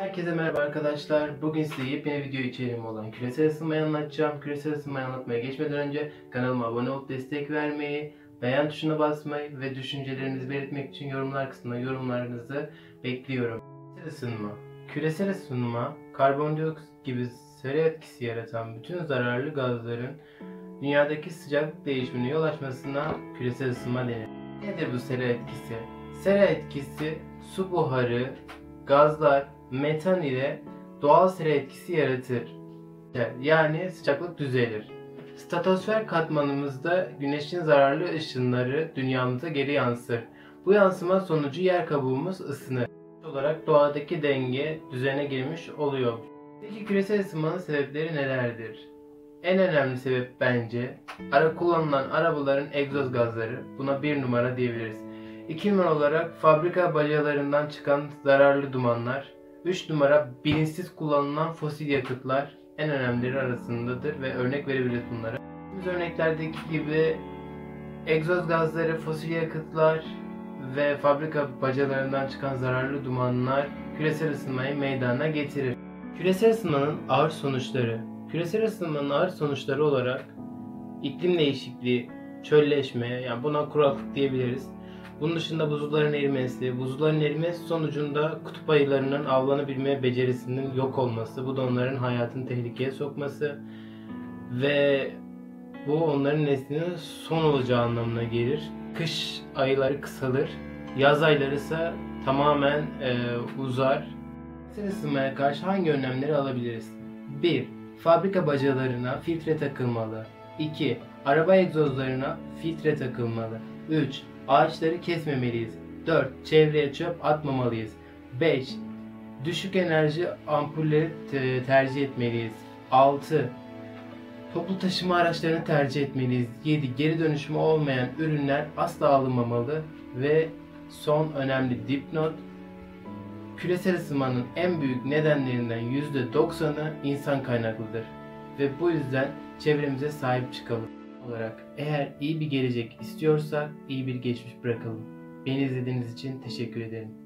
Herkese merhaba arkadaşlar. Bugün size yepyeni video içeriğim olan küresel ısınmayı anlatacağım. Küresel ısınmayı anlatmaya geçmeden önce kanalıma abone olup destek vermeyi, beğen tuşuna basmayı ve düşüncelerinizi belirtmek için yorumlar kısmına yorumlarınızı bekliyorum. Küresel ısınma. Küresel ısınma, karbondioksit gibi sera etkisi yaratan bütün zararlı gazların dünyadaki sıcaklık değişimine yol açmasına küresel ısınma denir. Nedir bu sera etkisi? Sera etkisi su buharı, gazlar, metan ile doğal sera etkisi yaratır. Yani sıcaklık düzelir. Statosfer katmanımızda güneşin zararlı ışınları dünyamıza geri yansır. Bu yansıma sonucu yer kabuğumuz ısınır. olarak doğadaki denge düzene girmiş oluyor. Peki küresel ısınmanın sebepleri nelerdir? En önemli sebep bence ara kullanılan arabaların egzoz gazları. Buna bir numara diyebiliriz. İki numara olarak fabrika balyalarından çıkan zararlı dumanlar. 3 numara bilinçsiz kullanılan fosil yakıtlar en önemlileri arasındadır ve örnek verebiliriz bunlara. Biz örneklerdeki gibi egzoz gazları, fosil yakıtlar ve fabrika bacalarından çıkan zararlı dumanlar küresel ısınmayı meydana getirir. Küresel ısınmanın ağır sonuçları Küresel ısınmanın ağır sonuçları olarak iklim değişikliği, çölleşme, yani buna kuraklık diyebiliriz bunun dışında buzulların erimesi, buzulların erimesi sonucunda kutup ayılarının avlanabilme becerisinin yok olması, bu da onların hayatını tehlikeye sokması ve bu onların neslinin son olacağı anlamına gelir. Kış ayları kısalır, yaz ayları ise tamamen e, uzar. Küresel ısınmaya karşı hangi önlemleri alabiliriz? 1. Fabrika bacalarına filtre takılmalı. 2. Araba egzozlarına filtre takılmalı. 3. Ağaçları kesmemeliyiz. 4. Çevreye çöp atmamalıyız. 5. Düşük enerji ampulleri tercih etmeliyiz. 6. Toplu taşıma araçlarını tercih etmeliyiz. 7. Geri dönüşümü olmayan ürünler asla alınmamalı. Ve son önemli dipnot. Küresel ısınmanın en büyük nedenlerinden %90'ı insan kaynaklıdır. Ve bu yüzden çevremize sahip çıkalım olarak eğer iyi bir gelecek istiyorsak iyi bir geçmiş bırakalım. Beni izlediğiniz için teşekkür ederim.